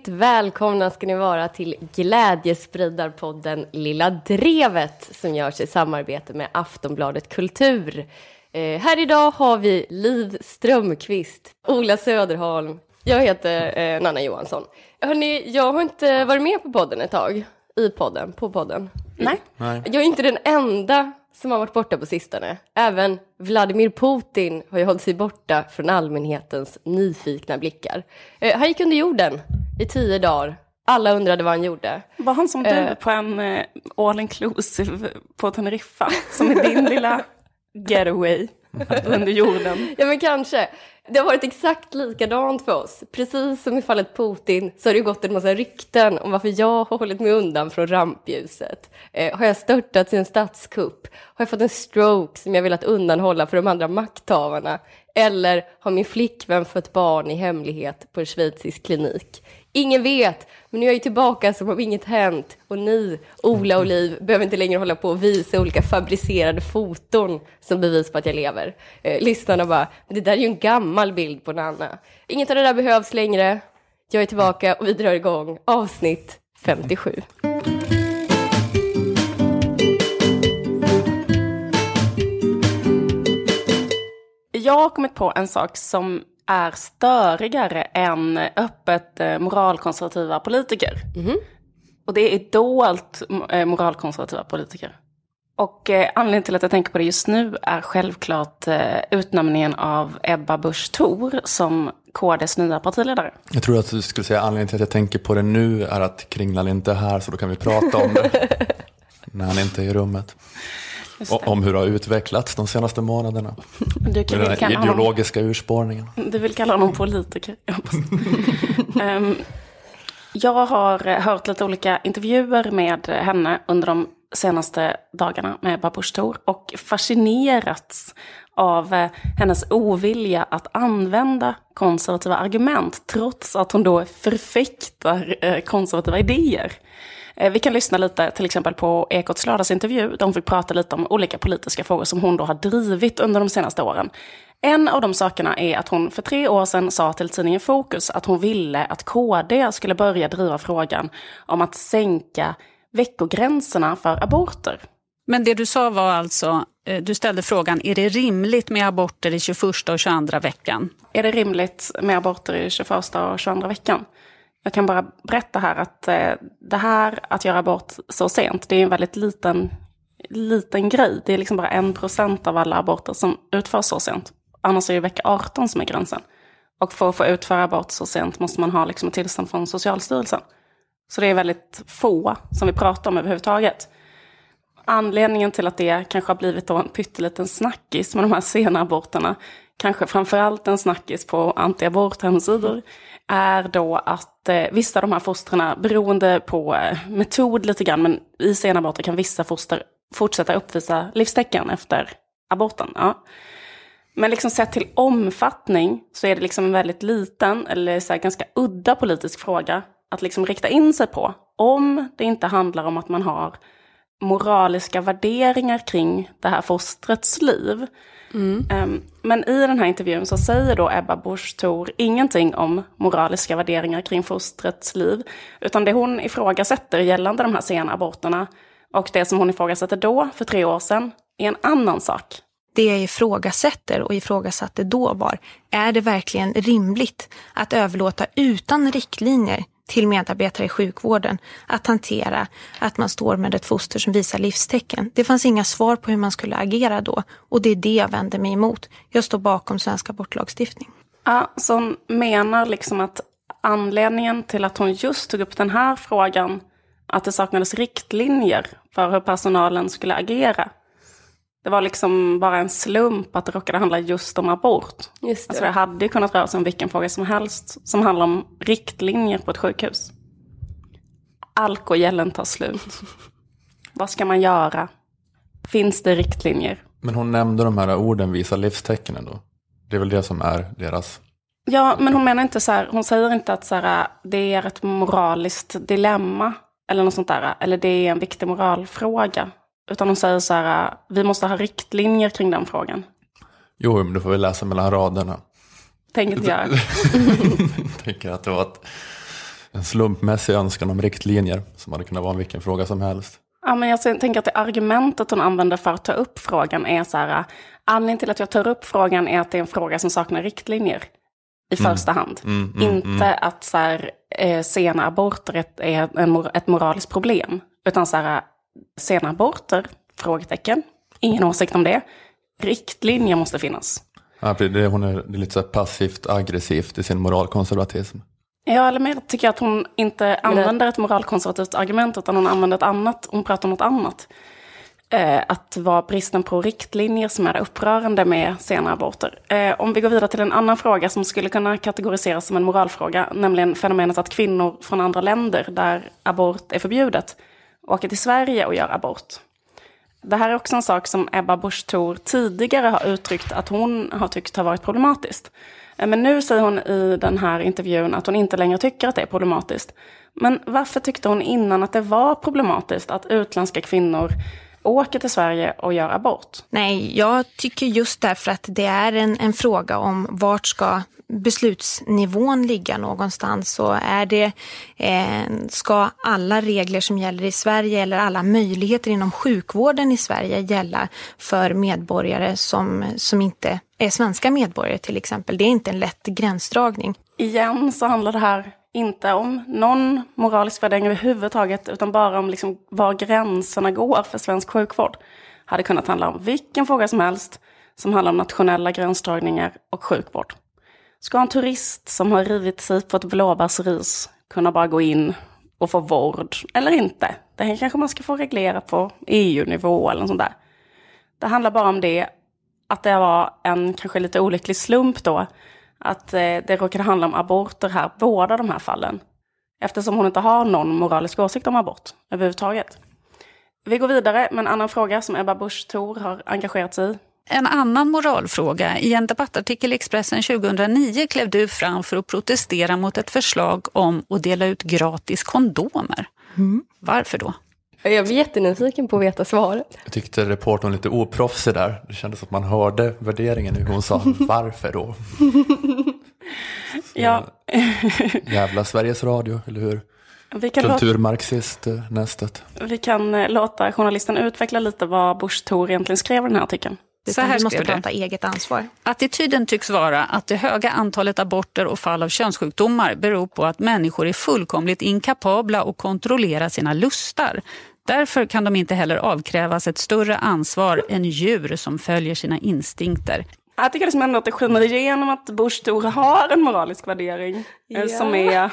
Hjärtligt välkomna ska ni vara till Glädjespridarpodden Lilla Drevet som görs i samarbete med Aftonbladet Kultur. Eh, här idag har vi Liv Strömqvist, Ola Söderholm, jag heter eh, Nanna Johansson. Hörrni, jag har inte varit med på podden ett tag, i podden, på podden. Nej. Nej. Jag är inte den enda som har varit borta på sistone. Även Vladimir Putin har ju hållit sig borta från allmänhetens nyfikna blickar. Eh, han gick under jorden i tio dagar. Alla undrade vad han gjorde. Var han som du Eh. på en eh, all inclusive på Teneriffa? Som är din lilla getaway under jorden. Ja, men kanske. Det har varit exakt likadant för oss. Precis som i fallet Putin så har det gått en massa rykten om varför jag har hållit mig undan från rampljuset. Eh, har jag störtats i en statskupp? Har jag fått en stroke som jag velat undanhålla för de andra makthavarna? Eller har min flickvän fött barn i hemlighet på en schweizisk klinik? Ingen vet, men nu är jag ju tillbaka som om inget hänt. Och ni, Ola och Liv, behöver inte längre hålla på och visa olika fabricerade foton som bevis på att jag lever. Eh, lyssnarna bara, men det där är ju en gammal bild på Nanna. Inget av det där behövs längre. Jag är tillbaka och vi drar igång avsnitt 57. Jag har kommit på en sak som är störigare än öppet eh, moralkonservativa politiker. Och det är dolt eh, moralkonservativa politiker. Och eh, anledningen till att jag tänker på det just nu är självklart eh, utnämningen av Ebba Busch Thor som KDs nya partiledare. Jag tror att du skulle säga anledningen till att jag tänker på det nu är att Kringlan inte är här så då kan vi prata om det. när han inte är i rummet. Om hur det har utvecklats de senaste månaderna. Du kan Med den här honom, ideologiska urspårningen. du vill kalla honom politiker. Jag. Ehm, jag har hört lite olika intervjuer med henne under de senaste dagarna med Ebba Busch Thor och fascinerats av hennes ovilja att använda konservativa argument trots att hon då förfäktar eh, konservativa idéer. Eh, Vi kan lyssna lite till exempel på Ekots lördagsintervju där hon fick prata lite om olika politiska frågor som hon då har drivit under de senaste åren. En av de sakerna är att hon för tre år sedan sa till tidningen Fokus att hon ville att KD skulle börja driva frågan om att sänka veckogränserna för aborter. Men det du sa var alltså, eh, du ställde frågan, är det rimligt med aborter i 21 och 22 veckan? Är det rimligt med aborter i 21 och 22 veckan? Jag kan bara berätta här att eh, det här att göra abort så sent, det är en väldigt liten, liten grej. Det är liksom bara en procent av alla aborter som utförs så sent. Annars är det vecka 18 som är gränsen. Och för att få utföra abort så sent måste man ha liksom ett tillstånd från Socialstyrelsen. Så det är väldigt få som vi pratar om överhuvudtaget. Anledningen till att det kanske har blivit då en pytteliten snackis med de här sena aborterna, kanske framförallt en snackis på antiaborthemsidor, är då att eh, vissa av de här fostren, beroende på eh, metod lite grann, men i sena aborter kan vissa foster fortsätta uppvisa livstecken efter aborten. Ja. Men liksom sett till omfattning så är det liksom en väldigt liten, eller så här ganska udda politisk fråga att liksom rikta in sig på. Om det inte handlar om att man har moraliska värderingar kring det här fostrets liv. Ehm, men i den här intervjun så säger då Ebba Busch Thor ingenting om moraliska värderingar kring fostrets liv. Utan det hon ifrågasätter gällande de här sena aborterna och det som hon ifrågasätter då, för tre år sedan, är en annan sak. Det jag ifrågasätter och ifrågasatte då var, är det verkligen rimligt att överlåta utan riktlinjer till medarbetare i sjukvården att hantera att man står med ett foster som visar livstecken. Det fanns inga svar på hur man skulle agera då och det är det jag vänder mig emot. Jag står bakom svensk abortlagstiftning. Ja, så hon menar liksom att anledningen till att hon just tog upp den här frågan, att det saknades riktlinjer för hur personalen skulle agera. Det var liksom bara en slump att det råkade handla just om abort. Just det. Alltså det hade ju kunnat röra sig om vilken fråga som helst som handlar om riktlinjer på ett sjukhus. Alkogelen tar slut. Vad ska man göra? Finns det riktlinjer? Men hon nämnde de här orden visa livstecken ändå. Det är väl det som är deras... Ja, men hon menar inte så här, hon säger inte att så här, det är ett moraliskt dilemma eller något sånt där, eller det är en viktig moralfråga. Utan hon säger så här, vi måste ha riktlinjer kring den frågan. Jo, men du får väl läsa mellan raderna. Tänker inte jag. tänker att det var ett en slumpmässig önskan om riktlinjer som hade kunnat vara vilken fråga som helst. Ja, men jag tänker att det argumentet hon använder för att ta upp frågan är så här, anledningen till att jag tar upp frågan är att det är en fråga som saknar riktlinjer i första hand. Mm, mm, Inte att så här, eh, sena aborter är ett, är en, ett moraliskt problem. Utan så här, sena aborter? Frågetecken. Ingen åsikt om det. Riktlinjer måste finnas. Ja, det, hon är, lite så passivt aggressivt i sin moralkonservatism. Ja, eller mer tycker jag att hon inte använder ett moralkonservativt argument, utan hon använder ett annat. Hon pratar om något annat. Eh, att det var bristen på riktlinjer som är upprörande med sena aborter. Eh, om vi går vidare till en annan fråga som skulle kunna kategoriseras som en moralfråga, nämligen fenomenet att kvinnor från andra länder där abort är förbjudet åker till Sverige och gör abort. Det här är också en sak som Ebba Busch Thor tidigare har uttryckt att hon har tyckt har varit problematiskt. Eh, men nu säger hon i den här intervjun att hon inte längre tycker att det är problematiskt. Men varför tyckte hon innan att det var problematiskt att utländska kvinnor åker till Sverige och gör abort? Nej, jag tycker just därför att det är en, en fråga om vart ska beslutsnivån ligga någonstans. Så är det, eh, ska alla regler som gäller i Sverige eller alla möjligheter inom sjukvården i Sverige gälla för medborgare som, som inte är svenska medborgare till exempel? Det är inte en lätt gränsdragning. Igen så handlar det här inte om någon moralisk värdering överhuvudtaget, utan bara om liksom var gränserna går för svensk sjukvård. Hade kunnat handla om vilken fråga som helst som handlar om nationella gränsdragningar och sjukvård. Ska en turist som har rivit sig på ett blåbärsris kunna bara gå in och få vård eller inte? Det här kanske man ska få reglera på EU-nivå eller något sånt där. Det handlar bara om det, att det var en kanske lite olycklig slump då, att eh, det råkade handla om aborter här, båda de här fallen. Eftersom hon inte har någon moralisk åsikt om abort överhuvudtaget. Vi går vidare med en annan fråga som Ebba Busch Thor har engagerat sig i. En annan moralfråga. I en debattartikel i Expressen 2009 klev du fram för att protestera mot ett förslag om att dela ut gratis kondomer. Varför då? Jag blir jättenyfiken på att veta svaret. Jag tyckte reportern var lite oproffsig där. Det kändes som att man hörde värderingen hur hon sa varför då. Ja, Jävla Sveriges Radio, eller hur? vi kan, Kulturmarxist eh, nästet. vi kan eh, låta journalisten utveckla lite vad Busch Thor egentligen skrev i den här artikeln. Så här måste prata eget ansvar. Attityden tycks vara att det höga antalet aborter och fall av könssjukdomar beror på att människor är fullkomligt inkapabla att kontrollera sina lustar. Därför kan de inte heller avkrävas ett större ansvar än djur som följer sina instinkter. Jag tycker liksom ändå att det skiner igenom att Thor har en moralisk värdering. Ja. Som är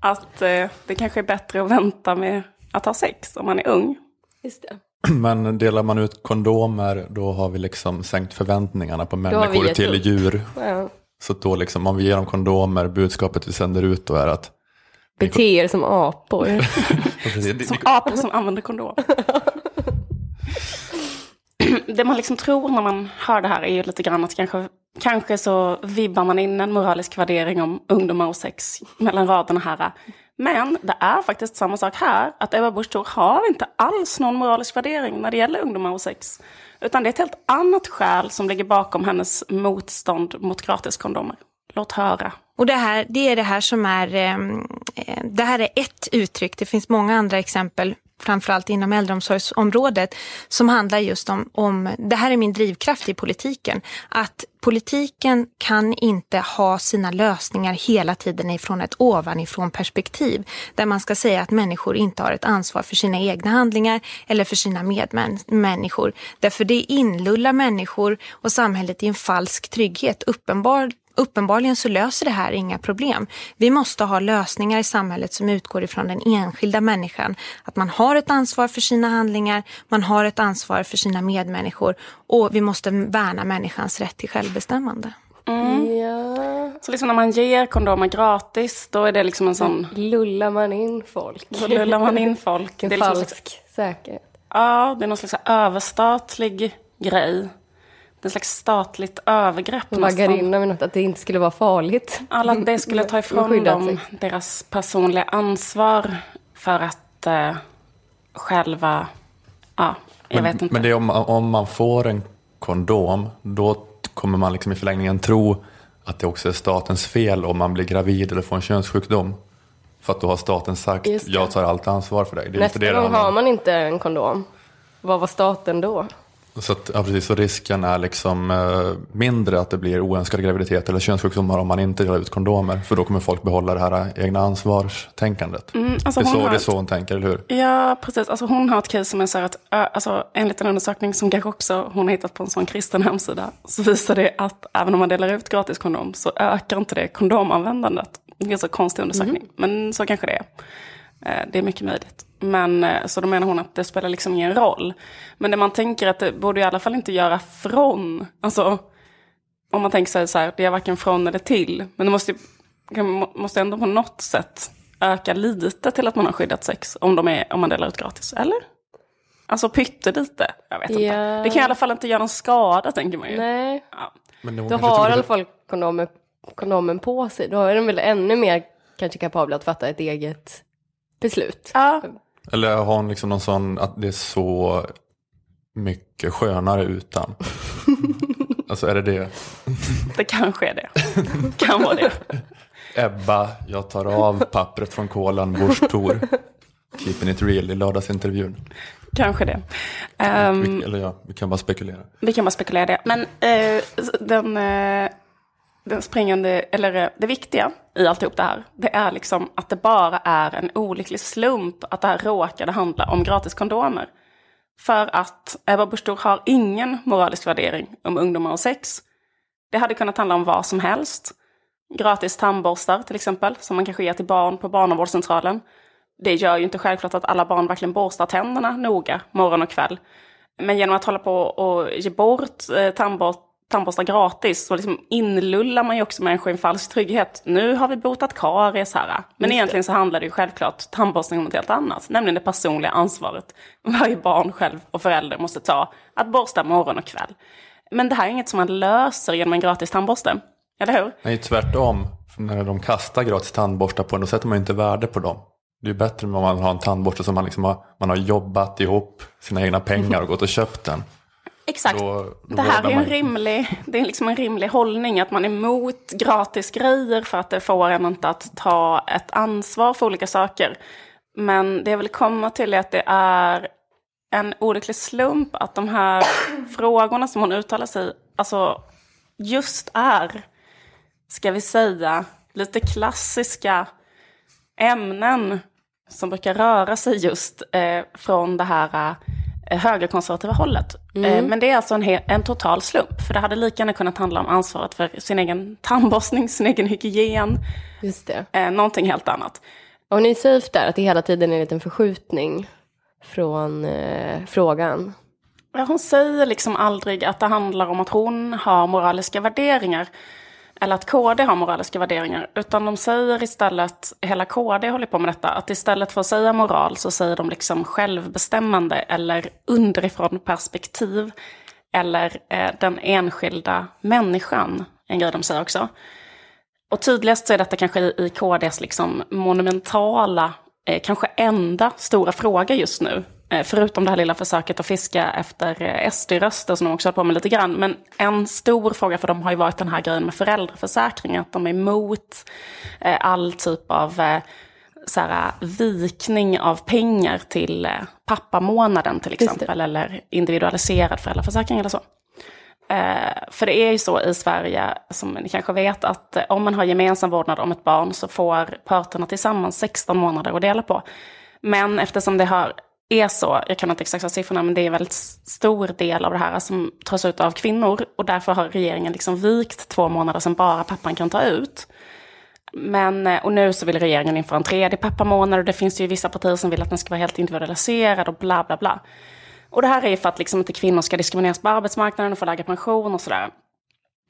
att eh, det kanske är bättre att vänta med att ha sex om man är ung. Just det. Men delar man ut kondomer då har vi liksom sänkt förväntningarna på människor till upp. djur. Ja. Så då liksom om vi ger dem kondomer, budskapet vi sänder ut då är att Bete er som apor. Som apor som använder kondom. det man liksom tror när man hör det här är ju lite grann att kanske, kanske så vibbar man in en moralisk värdering om ungdomar och sex mellan raderna här. Men det är faktiskt samma sak här, att Ebba Busch Thor har inte alls någon moralisk värdering när det gäller ungdomar och sex. Utan det är ett helt annat skäl som ligger bakom hennes motstånd mot gratiskondomer. Låt höra. Och det, här, det är det här som är, ehm, eh, det här är ett uttryck. Det finns många andra exempel, framförallt inom äldreomsorgsområdet, som handlar just om, om, det här är min drivkraft i politiken, att politiken kan inte ha sina lösningar hela tiden ifrån ett ovanifrån perspektiv, där man ska säga att människor inte har ett ansvar för sina egna handlingar eller för sina medmänniskor. Därför det inlullar människor och samhället i en falsk trygghet. Uppenbar, uppenbarligen så löser det här inga problem. Vi måste ha lösningar i samhället som utgår ifrån den enskilda människan. Att man har ett ansvar för sina handlingar, man har ett ansvar för sina medmänniskor och vi måste värna människans rätt till självbestämmande. Ja. Så liksom när man ger kondomer gratis, då är det liksom en sån... Lullar man in folk. Då lullar man in folk. En Det är liksom falsk säkerhet. Ja, det är någon slags överstatlig grej. En slags statligt övergrepp Man nästan. in att det inte skulle vara farligt. Alla att det skulle ta ifrån dem sig. deras personliga ansvar för att eh, själva... Ja, jag men, vet inte. Men det är om, om man får en kondom, då kommer man liksom i förlängningen tro att det också är statens fel om man blir gravid eller får en könssjukdom. För att då har staten sagt, jag tar allt ansvar för dig. Det är Nästa inte det det gång har man inte en kondom. Vad var staten då? Så, att, ja, precis, så risken är liksom eh, mindre att det blir oönskad graviditet eller könssjukdomar om man inte delar ut kondomer. För då kommer folk behålla det här eh, egna ansvarstänkandet. alltså det, är så, det är ett- så hon tänker, eller hur? Ja, precis. Alltså hon har ett case som är så här att, alltså, enligt en undersökning som kanske också hon har hittat på en sån kristen hemsida, så visar det att även om man delar ut gratis kondom så ökar inte det kondomanvändandet. Det är en så konstig undersökning, men så kanske det är. Eh, Det är mycket möjligt. Men eh, så då menar hon att det spelar liksom ingen roll. Men det man tänker att det borde i alla fall inte göra från, alltså om man tänker sig så här, det är varken från eller till. Men det måste, måste ändå på något sätt öka lite till att man har skyddat sex om, de är, om man delar ut gratis. Eller? Alltså pyttelite. Jag vet inte. Det kan i alla fall inte göra någon skada tänker man ju. Nej, Ja. Men kanske har i alla fall kondomen, kondomen på sig. Då är den väl ännu mer kanske kapabel att fatta ett eget beslut. Ja. Eller har hon liksom någon sån att det är så mycket skönare utan? alltså är det det? Det kanske är det. kan vara det. Ebba, jag tar av pappret från kolan, Bush Thor. Keeping it real i lördagsintervjun. Kanske det. Ehm, Vi, eller ja, vi kan bara spekulera. Vi kan bara spekulera det. Men eh, den, eh, den springande, eller eh, det viktiga i alltihop det här, det är liksom att det bara är en olycklig slump att det här råkade handla om gratis kondomer. För att Ebba Busch Thor har ingen moralisk värdering om ungdomar och sex. Det hade kunnat handla om vad som helst. Gratis tandborstar till exempel, som man kanske ger till barn på barnavårdscentralen. Det gör ju inte självklart att alla barn verkligen borstar tänderna noga morgon och kväll. Men genom att hålla på och ge bort eh, tandbort tandborstar gratis så liksom inlullar man ju också människor i en falsk trygghet. Nu har vi botat karies här. Men egentligen så handlar det ju självklart tandborstning om något helt annat. Nämligen det personliga ansvaret varje barn själv och förälder måste ta att borsta morgon och kväll. Men det här är inget som man löser genom en gratis tandborste. Eller hur? Nej, tvärtom. För när de kastar gratis tandborstar på en, då sätter man ju inte värde på dem. Det är bättre om man har en tandborste som man, liksom har, man har jobbat ihop sina egna pengar och gått och köpt den. Exakt. Då- då det här är en rimlig, det är liksom en rimlig hållning, att man är emot gratis grejer för att det får en inte att ta ett ansvar för olika saker. Men det jag vill komma till är att det är en olycklig slump att de här frågorna som hon uttalar sig alltså just är, ska vi säga, lite klassiska ämnen som brukar röra sig just eh, från det här eh, högerkonservativa hållet. Eh, men det är alltså en, en total slump, för det hade lika gärna kunnat handla om ansvaret för sin egen tandborstning, sin egen hygien, Just det. eh, någonting helt annat. Och ni säger där att det hela tiden är en liten förskjutning från eh, frågan. Ja, Hon säger liksom aldrig att det handlar om att hon har moraliska värderingar. Eller att KD har moraliska värderingar. Utan de säger istället, hela KD håller på med detta, att istället för att säga moral så säger de liksom självbestämmande eller underifrån perspektiv. Eller eh, den enskilda människan, en grej de säger också. Och tydligast så är detta kanske i, KDs liksom monumentala, eh, kanske enda stora fråga just nu. Eh, förutom det här lilla försöket att fiska efter eh, SD-röster som de också har på med lite grann. Men en stor fråga för dem har ju varit den här grejen med föräldraförsäkring. Att de är emot eh, all typ av så här, vikning av pengar till pappamånaden till exempel. Eller individualiserad föräldraförsäkring eller så. För det är ju så i Sverige, som ni kanske vet, att om man har gemensam vårdnad om ett barn så får parterna tillsammans 16 månader att dela på. Men eftersom det har, är så, jag kan inte exakta siffrorna, men det är en väldigt stor del av det här som tas ut av kvinnor. Och därför har regeringen liksom vikt två månader som bara pappan kan ta ut. Men, eh, och nu så vill regeringen införa en tredje pappamånad och det finns ju vissa partier som vill att den ska vara helt individualiserad och bla bla bla. Och det här är ju för att liksom inte kvinnor ska diskrimineras på arbetsmarknaden och få lägre pension och sådär.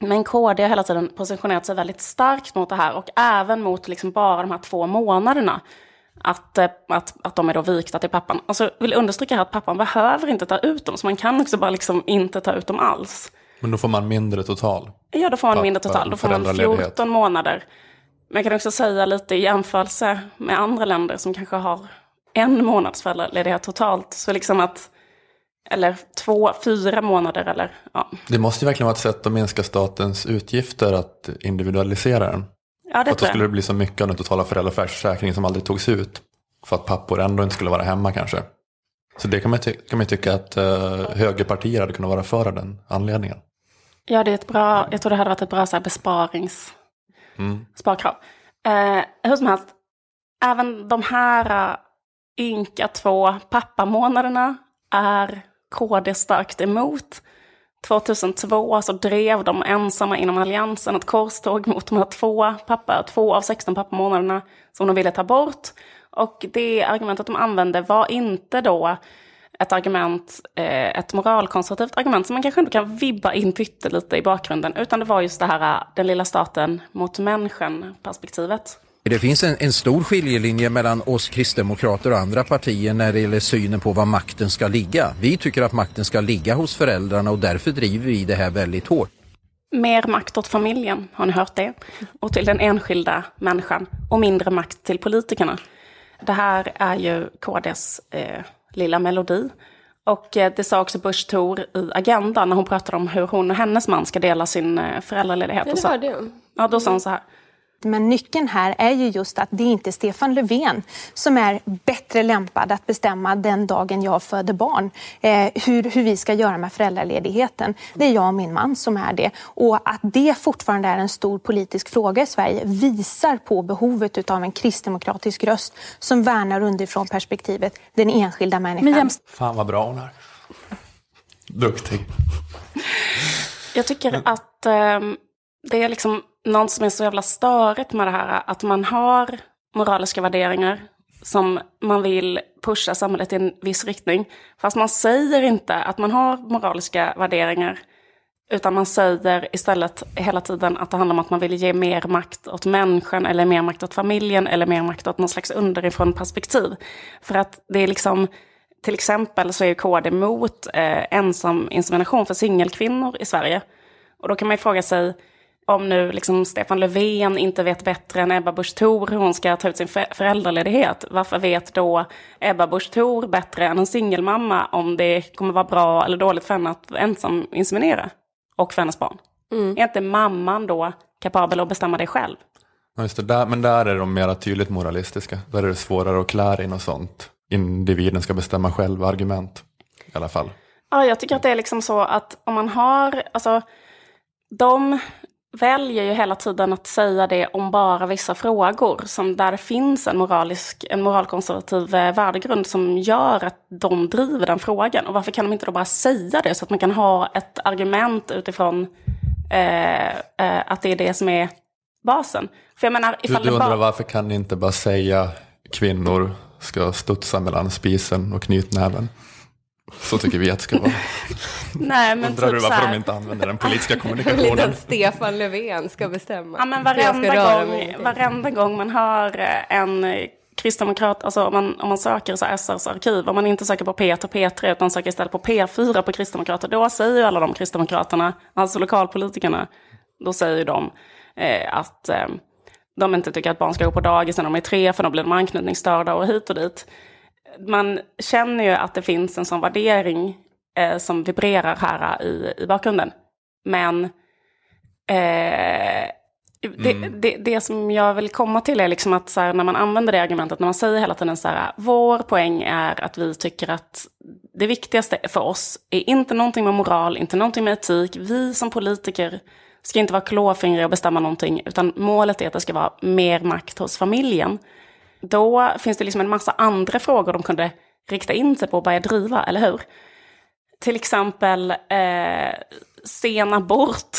Men KD har hela tiden positionerat sig väldigt starkt mot det här och även mot liksom bara de här två månaderna. Att, eh, att, att de är då vikta till pappan. Alltså vill understryka här att pappan behöver inte ta ut dem, så man kan också bara liksom inte ta ut dem alls. Men då får man mindre total. Ja, då får man Pappa, mindre total. Då får man föräldraledighet. 14 månader. Men jag kan också säga lite i jämförelse med andra länder som kanske har en månads föräldraledighet totalt. Så liksom att Eller två, fyra månader eller ja. Det måste ju verkligen vara ett sätt att minska statens utgifter att individualisera den. Ja, det För då skulle det bli så mycket av den totala föräldraförsäkringen som aldrig togs ut. För att pappor ändå inte skulle vara hemma kanske. Så det kan man, ty- kan man tycka att uh, högerpartier hade kunnat vara för av den anledningen. Ja, det är ett bra, jag tror det hade varit ett bra så här, besparings, Mm. sparkrav. Eh, hur som helst, även de här uh, ynka två pappamånaderna är KD starkt emot. 2002 så drev de ensamma inom alliansen ett korståg mot de här två, pappa, två av 16 pappamånaderna som de ville ta bort. Och det argumentet de använde var inte då ett argument, eh, ett moralkonservativt argument som man kanske ändå kan vibba in pyttelite i bakgrunden, utan det var just det här eh, den lilla staten mot människan-perspektivet. Det finns en, en stor skiljelinje mellan oss kristdemokrater och andra partier när det gäller synen på var makten ska ligga. Vi tycker att makten ska ligga hos föräldrarna och därför driver vi det här väldigt hårt. Mer makt åt familjen, har ni hört det? Och till den enskilda människan. Och mindre makt till politikerna. Det här är ju KDs eh, lilla melodi. Och eh, det sa också Bush Thor i Agenda när hon pratade om hur hon och hennes man ska dela sin eh, föräldraledighet. Ja, Och det så, hörde jag. ja, då sa hon så här. Men nyckeln här är ju just att det är inte Stefan Löfven som är bättre lämpad att bestämma den dagen jag föder barn eh, hur, hur vi ska göra med föräldraledigheten. Det är jag och min man som är det. Och att det fortfarande är en stor politisk fråga i Sverige visar på behovet av en kristdemokratisk röst som värnar underifrån perspektivet den enskilda människan. Men Fan vad bra hon är. Duktig. Jag tycker att ehm, det är liksom något som är så jävla störigt med det här. Att man har moraliska värderingar som man vill pusha samhället i en viss riktning. Fast man säger inte att man har moraliska värderingar. Utan man säger istället hela tiden att det handlar om att man vill ge mer makt åt människan eller mer makt åt familjen eller mer makt åt någon slags underifrån perspektiv. För att det är liksom, till exempel så är KD mot eh, ensam insemination för singelkvinnor i Sverige. Och då kan man ju fråga sig, om nu liksom Stefan Löfven inte vet bättre än Ebba Busch Thor hur hon ska ta ut sin för- föräldraledighet, varför vet då Ebba Busch Thor bättre än en singelmamma om det kommer vara bra eller dåligt för henne att ensam inseminera? Och för hennes barn. Är inte mamman då kapabel att bestämma det själv? Ja, just det, där, men där är de mera tydligt moralistiska. Där är det svårare att klä in och sånt. Individen ska bestämma själv argument. I alla fall. Ja, jag tycker att det är liksom så att om man har, alltså, de väljer ju hela tiden att säga det om bara vissa frågor som där det finns en moralisk, en moralkonservativ eh, värdegrund som gör att de driver den frågan. Och varför kan de inte då bara säga det så att man kan ha ett argument utifrån eh, eh, att det är det som är basen? För jag menar, Du, ifall du det undrar bara... varför kan ni inte bara säga kvinnor ska studsa mellan spisen och knytnäven? Så tycker vi att det ska vara. Nej, men Undrar du typ så varför här- de inte använder den politiska kommunikationen? att Stefan Löfven ska bestämma. Ja, men varenda gång, varenda gång man hör eh, en kristdemokrat, alltså om man, om man söker så SRs arkiv, om man inte söker på P1 och P3 utan söker istället på P4 på kristdemokrater, då säger ju alla de kristdemokraterna, alltså lokalpolitikerna, då säger de eh, att eh, de inte tycker att barn ska gå på dagis när de är tre, för då blir de anknytningsstörda och hit och dit. Man känner ju att det finns en sån värdering eh, som vibrerar här i, i bakgrunden. Men eh, det, det, det som jag vill komma till är liksom att så här, när man använder det argumentet, när man säger hela tiden så här, vår poäng är att vi tycker att det viktigaste för oss är inte någonting med moral, inte någonting med etik. Vi som politiker ska inte vara klåfingriga och bestämma någonting, utan målet är att det ska vara mer makt hos familjen. Då finns det liksom en massa andra frågor de kunde rikta in sig på och börja driva, eller hur? Till exempel eh, sen abort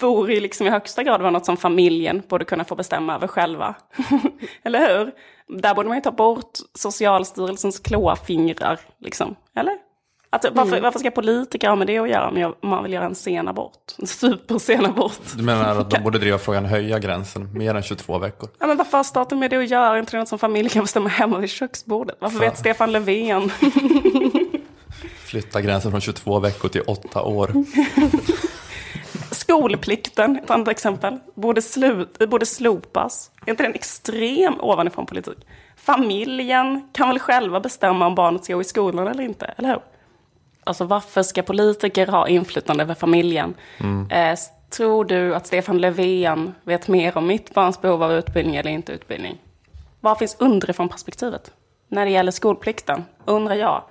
vore ju liksom i högsta grad vara något som familjen borde kunna få bestämma över själva. eller hur? Där borde man ju ta bort Socialstyrelsens klåfingrar, liksom. Eller? Att, varför, varför ska politiker ha med det att göra om jag- om man vill göra en sen abort? En supersen abort. Du menar att de borde driva frågan höja gränsen mer än 22 veckor? Ja, men varför har staten med det att göra? Inte något som familjen kan bestämma hemma vid köksbordet? Varför Fan. vet Stefan Löfven? Flytta gränsen från 22 veckor till 8 år. Skolplikten, ett annat exempel, borde, slut, borde slopas. Är inte det en extrem ovanifrån politik? Familjen kan väl själva bestämma om barnet ska gå i skolan eller inte, eller hur? Alltså varför ska politiker ha inflytande över familjen? Eh, tror du att Stefan Löfven vet mer om mitt barns behov av utbildning eller inte utbildning? Vad finns underifrån perspektivet? När det gäller skolplikten, undrar jag.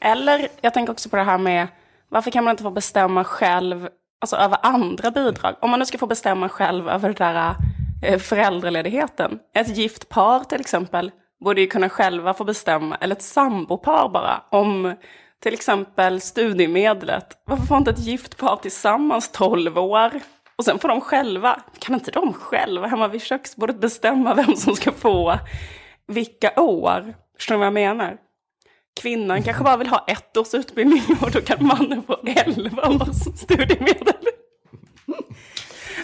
Eller, jag tänker också på det här med, varför kan man inte få bestämma själv, alltså över andra bidrag? Om man nu ska få bestämma själv över det där eh, föräldraledigheten. Ett gift par till exempel borde ju kunna själva få bestämma, eller ett sambopar bara, om till exempel studiemedlet. Varför får inte ett gift par tillsammans 12 år? Och sen får de själva, kan inte de själva hemma vid köksbordet bestämma vem som ska få vilka år? Förstår ni vad jag menar? Kvinnan kanske bara vill ha ett års utbildning och då kan mannen få 11 års studiemedel.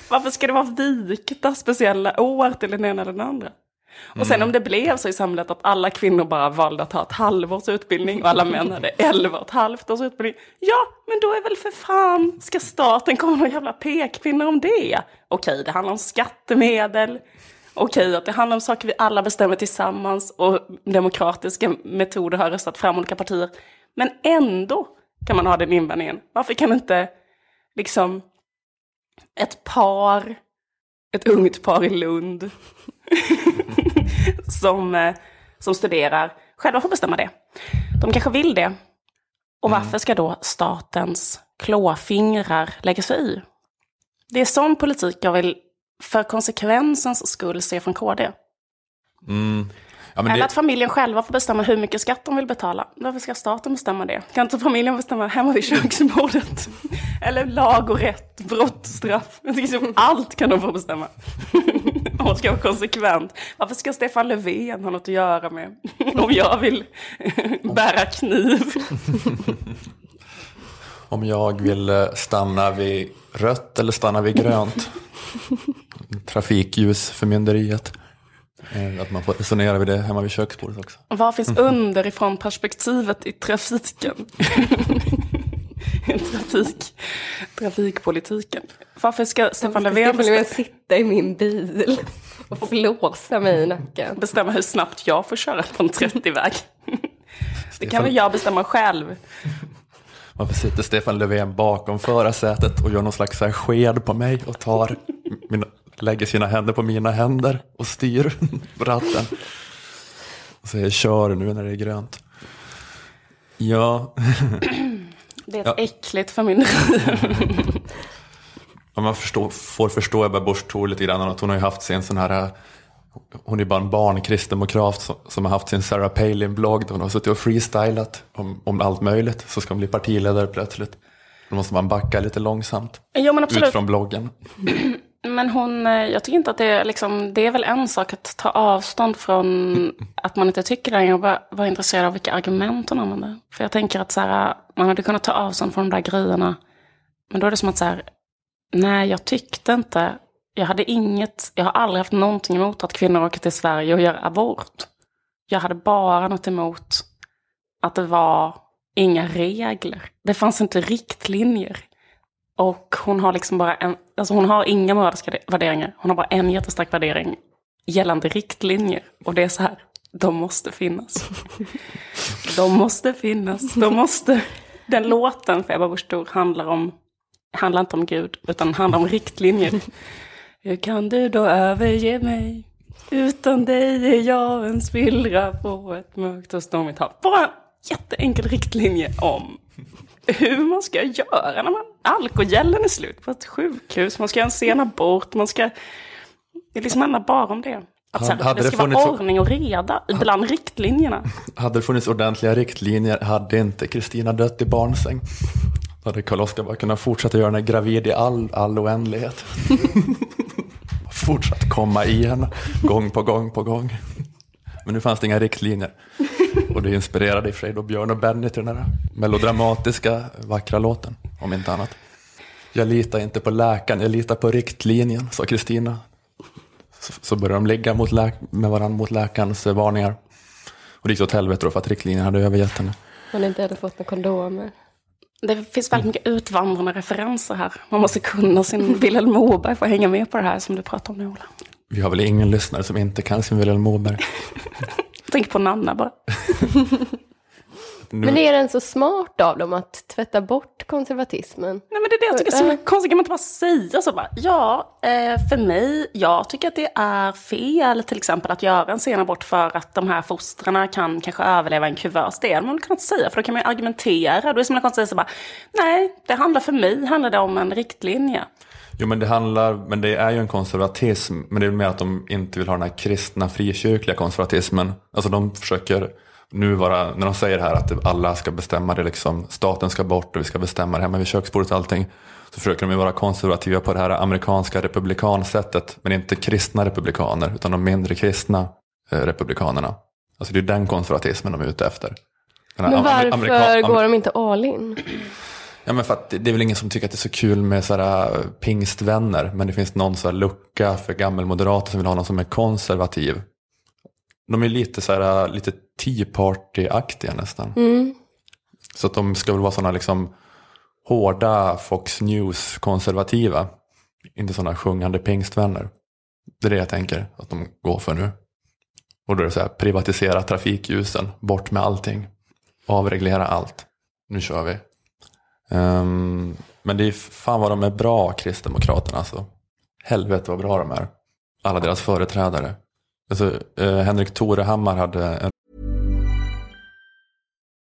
Varför ska det vara vikta speciella år till den ena eller den andra? Och sen om det blev så i samhället att alla kvinnor bara valde att ha ett halvårs utbildning och alla män hade 11 och ett halvt års utbildning. Ja, men då är väl för fan, ska staten komma någon jävla pekpinne om det? Okej, det handlar om skattemedel. Okej, att det handlar om saker vi alla bestämmer tillsammans och demokratiska metoder har röstat fram olika partier. Men ändå kan man ha den invändningen. Varför kan inte liksom ett par, ett ungt par i Lund som, eh, som studerar själva får bestämma det. De kanske vill det. Och varför ska då statens klåfingrar lägga sig i? Det är sån politik jag vill för konsekvensens skull se från KD. Mm. Ja, Eller det, att familjen själva får bestämma hur mycket skatt de vill betala. Varför ska staten bestämma det? Kan inte familjen bestämma hemma vid köksbordet? Eller lag och rätt, brott, straff. Allt kan de få bestämma. Man ska vara konsekvent. Varför ska Stefan Löfven ha något att göra med om jag vill bära kniv? om jag vill eh, stanna vid rött eller stanna vid grönt. Trafikljusförmynderiet. Eh, Att man får resonera vid det hemma vid köksbordet också. Vad finns underifrån perspektivet i trafiken? Trafik, trafikpolitiken. Varför ska Stefan Löfven Stefan Löfven bestämma, sitta i min bil och flåsa mig i nacken. bestämma hur snabbt jag får köra på en 30-väg? Det kan väl jag bestämma själv. Varför sitter Stefan Löfven bakom förarsätet och gör någon slags sked på mig och tar mina, lägger sina händer på mina händer och styr ratten. Och säger kör nu när det är grönt. Ja, Det är ett Ja. äckligt förmynderi. om man förstår, får förstå Ebba Busch Thor lite grann. Att hon har ju haft sin sån här, hon är bara en barnkristdemokrat som, som har haft sin Sarah Palin-blogg. Där hon har suttit och freestylat om, om allt möjligt. Så ska hon bli partiledare plötsligt. Då måste man backa lite långsamt Jo men ut absolut. från bloggen. Men hon, eh, jag tycker inte att det är liksom, det är väl en sak att ta avstånd från att man inte tycker det och bara vara intresserad av vilka argument hon använder. För jag tänker att så här, man hade kunnat ta avstånd från de där grejerna. Men då är det som att så här, nej jag tyckte inte, jag hade inget, jag har aldrig haft någonting emot att kvinnor åker till Sverige och gör abort. Jag hade bara något emot att det var inga regler. Det fanns inte riktlinjer. Och hon har liksom bara en, alltså hon har inga moraliska värderingar. Hon har bara en jättestark värdering gällande riktlinjer. Och det är så här, de måste finnas. De måste finnas, de måste. Den låten för Ebba Busch Thor handlar om, handlar inte om Gud, utan handlar om riktlinjer. Hur kan du då överge mig? Utan dig är jag en spillra på ett mörkt och stormigt hav. Bara en jätteenkel riktlinje om hur man ska göra när man, alkogelen är slut på ett sjukhus. Man ska göra en sen abort. Man ska, det liksom handlar bara om det. Att här, Hade det det ska vara funnits så- ordning och reda bland riktlinjerna. Hade det funnits ordentliga riktlinjer hade inte Kristina dött i barnsäng. Då hade Karl-Oskar bara kunnat fortsätta göra henne gravid i all, all oändlighet. Fortsatt komma igen, gång på gång på gång. Men nu fanns det inga riktlinjer. Och det inspirerade i och för sig då Björn och Benny till den här melodramatiska, vackra låten, om inte annat. Jag litar inte på läkaren, jag litar på riktlinjen, sa Kristina. Så, så började de ligga mot läk- med varandra mot läkarens varningar. Och det gick åt helvete då för att riktlinjen hade övergett henne. Hon inte hade fått några kondomer. Det finns väldigt mycket utvandrarna referenser här. Man måste kunna sin Vilhelm Moberg för att hänga med på det här som du pratar om nu, Ola. Vi har väl ingen lyssnare som inte kan sin Vilhelm Moberg. Tänk på Nanna bara. Men är den så smart av dem att tvätta bort konservatismen? Nej men det är det jag tycker är så himla konstigt. Kan man inte bara säga så bara, ja, eh, för mig, jag tycker att det är fel till exempel att göra en sen abort för att de här fostrarna kan kanske överleva en kuvös. Det man väl kunnat säga, för då kan man ju argumentera. Då är det himla konstigt att säga så bara, nej, det handlar för mig, handlar det om en riktlinje. Jo men det handlar, men det är ju en konservatism, men det är mer att de inte vill ha den här kristna frikyrkliga konservatismen. Alltså de försöker nu vara, när de säger här att alla ska bestämma det liksom, staten ska bort och vi ska bestämma det hemma vid köksbordet och allting. Så försöker de ju vara konservativa på det här amerikanska republikansättet, men inte kristna republikaner, utan de mindre kristna eh, republikanerna. Alltså det är den konservatismen de är ute efter. Men varför amerika- går de inte all in? Ja men för att det är väl ingen som tycker att det är så kul med sådär äh, pingstvänner. Men det finns någon här lucka för gammelmoderater som vill ha någon som är konservativ. De är lite såhär, lite Tea Party-aktiga nästan. Mm. Så att de ska väl vara sådana liksom hårda Fox News-konservativa. Inte sådana sjungande pingstvänner. Det är det jag tänker att de går för nu. Och då är det så här, privatisera trafikljusen, bort med allting. Avreglera allt. Nu kör vi. Um, men det är fan vad de är bra, Kristdemokraterna alltså. Helvete vad bra de är. Alla deras företrädare. Alltså, uh, Henrik Torehammar hade en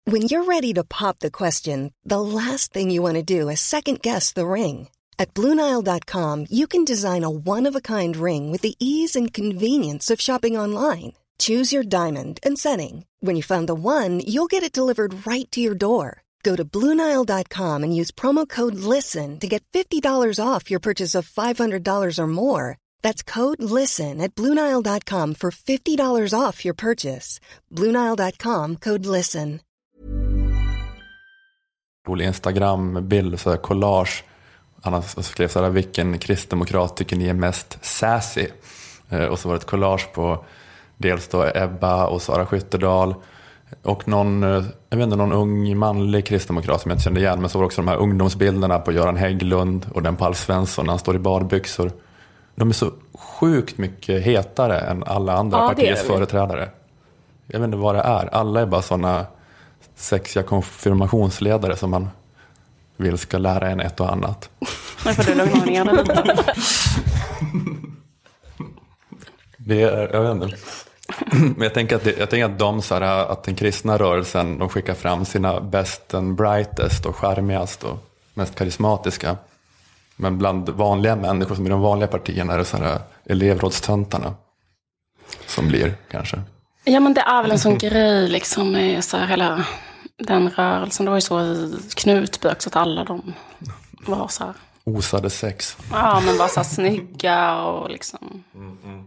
When you're ready to pop the question, the last thing you want to do is second guess the ring. At Bluenile.com, you can design a one of a kind ring with the ease and convenience of shopping online. Choose your diamond and setting. When you find the one, you'll get it delivered right to your door. Go to Bluenile.com and use promo code LISTEN to get $50 off your purchase of $500 or more. That's code LISTEN at Bluenile.com for $50 off your purchase. Bluenile.com code LISTEN. rolig Instagram-bild, så här collage. Han skrev så här, vilken kristdemokrat tycker ni är mest sassy? Eh, och så var det ett collage på dels då Ebba och Sara Skyttedal. Och någon, eh, jag vet inte, någon ung manlig kristdemokrat som jag inte kände igen. Men så var också de här ungdomsbilderna på Göran Hägglund och den på Alf Svensson när han står i badbyxor. De är så sjukt mycket hetare än alla andra Ja, partiers företrädare. Jag vet inte vad det är. Alla är bara sådana sexiga konfirmationsledare som man vill ska lära en ett och annat. Nu får du lugna ner dig lite. Det är, jag vet inte. Men jag tänker att, det, jag tänker att de, så här, att den kristna rörelsen, de skickar fram sina best and brightest och charmigast och mest karismatiska. Men bland vanliga människor som i de vanliga partierna är det så här elevrådstöntarna som blir kanske. Ja men det är väl en sån grej liksom med så här hela den rörelsen. Det var ju så i Knutby också att alla de var så här, Osade sex. ja men var så här snygga och liksom,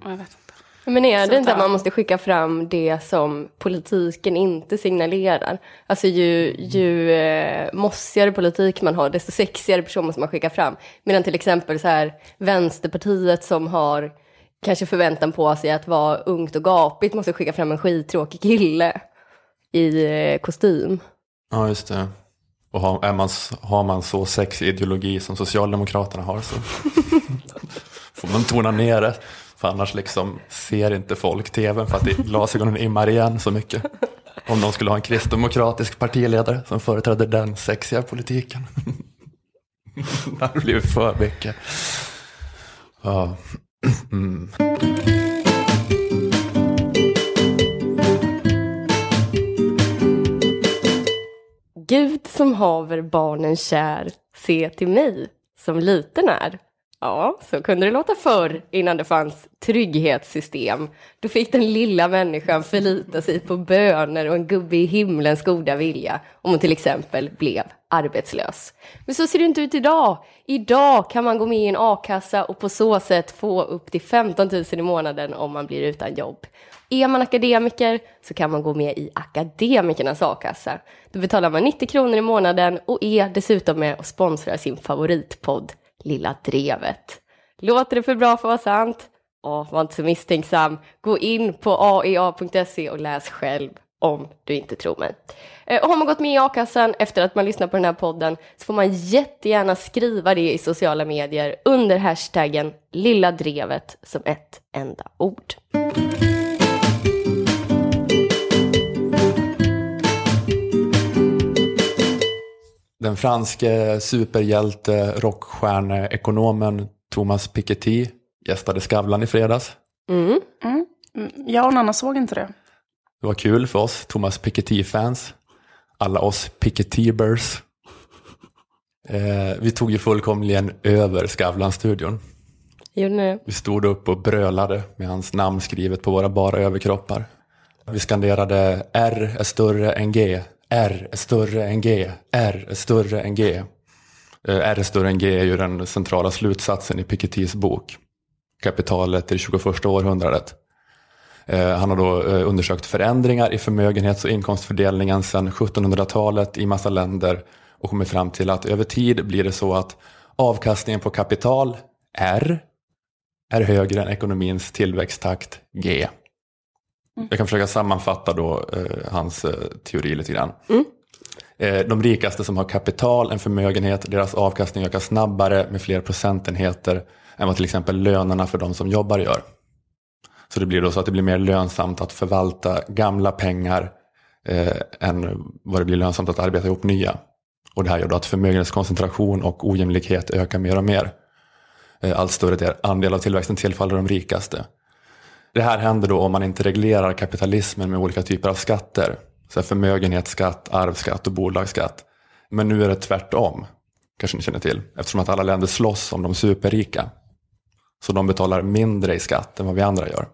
jag vet inte. Men är det inte att där. man måste skicka fram det som politiken inte signalerar? Alltså ju, ju eh, mossigare politik man har, desto sexigare person måste man skicka fram. Medan till exempel så här Vänsterpartiet som har kanske förväntan på sig att vara ungt och gapigt måste skicka fram en skittråkig kille i eh, kostym. Ja, just det. Och har, är man, har man så sexig ideologi som Socialdemokraterna har så får man tona ner det. För annars liksom ser inte folk tvn för att glasögonen immar igen så mycket. Om de skulle ha en kristdemokratisk partiledare som företräder den sexiga politiken. Det hade blivit för mycket. Ja. Mm. Gud som haver barnen kär, se till mig som liten är. Ja, så kunde det låta förr innan det fanns trygghetssystem. Då fick den lilla människan förlita sig på böner och en gubbe i himlens goda vilja om hon till exempel blev arbetslös. Men så ser det inte ut idag. Idag kan man gå med i en a-kassa och på så sätt få upp till 15 000 i månaden om man blir utan jobb. Är man akademiker så kan man gå med i akademikernas a-kassa. Då betalar man 90 kronor i månaden och är dessutom med och sponsrar sin favoritpodd Lilla Drevet. Låter det för bra för att vara sant? Åh, var inte så misstänksam. Gå in på aea.se och läs själv om du inte tror mig. Eh, Och har man gått med i a-kassan efter att man lyssnat på den här podden så får man jättegärna skriva det i sociala medier under hashtaggen Lilla Drevet som ett enda ord. Den franske superhjälte, rockstjärneekonomen Thomas Piketty gästade Skavlan i fredags. Mm. Mm. Jag och Nanna såg inte det. Det var kul för oss Thomas Piketty-fans. Alla oss Piketybers. Eh, vi tog ju fullkomligen över Skavlan-studion. Gjorde ni? Vi stod upp och brölade med hans namn skrivet på våra bara överkroppar. Vi skanderade R är större än G, R är större än G, R är större än G. Eh, R är större än G är ju den centrala slutsatsen i Pikettys bok. Kapitalet i det 21 århundradet. Eh, han har då eh, undersökt förändringar i förmögenhets och inkomstfördelningen sedan 1700-talet i massa länder och kommit fram till att över tid blir det så att avkastningen på kapital, R, är högre än ekonomins tillväxttakt, G. Jag kan försöka sammanfatta då eh, hans eh, teori lite grann. Eh, de rikaste som har kapital, en förmögenhet, deras avkastning ökar snabbare med fler procentenheter än vad till exempel lönerna för de som jobbar gör. Så det blir då så att det blir mer lönsamt att förvalta gamla pengar eh, än vad det blir lönsamt att arbeta ihop nya. Och det här gör då att förmögenhetskoncentration och ojämlikhet ökar mer och mer. Eh, allt större del- andel av tillväxten tillfaller de rikaste. Det här händer då om man inte reglerar kapitalismen med olika typer av skatter. Så förmögenhetsskatt, arvsskatt och bolagsskatt. Men nu är det tvärtom, kanske ni känner till, eftersom att alla länder slåss om de superrika. Så de betalar mindre i skatt än vad vi andra gör.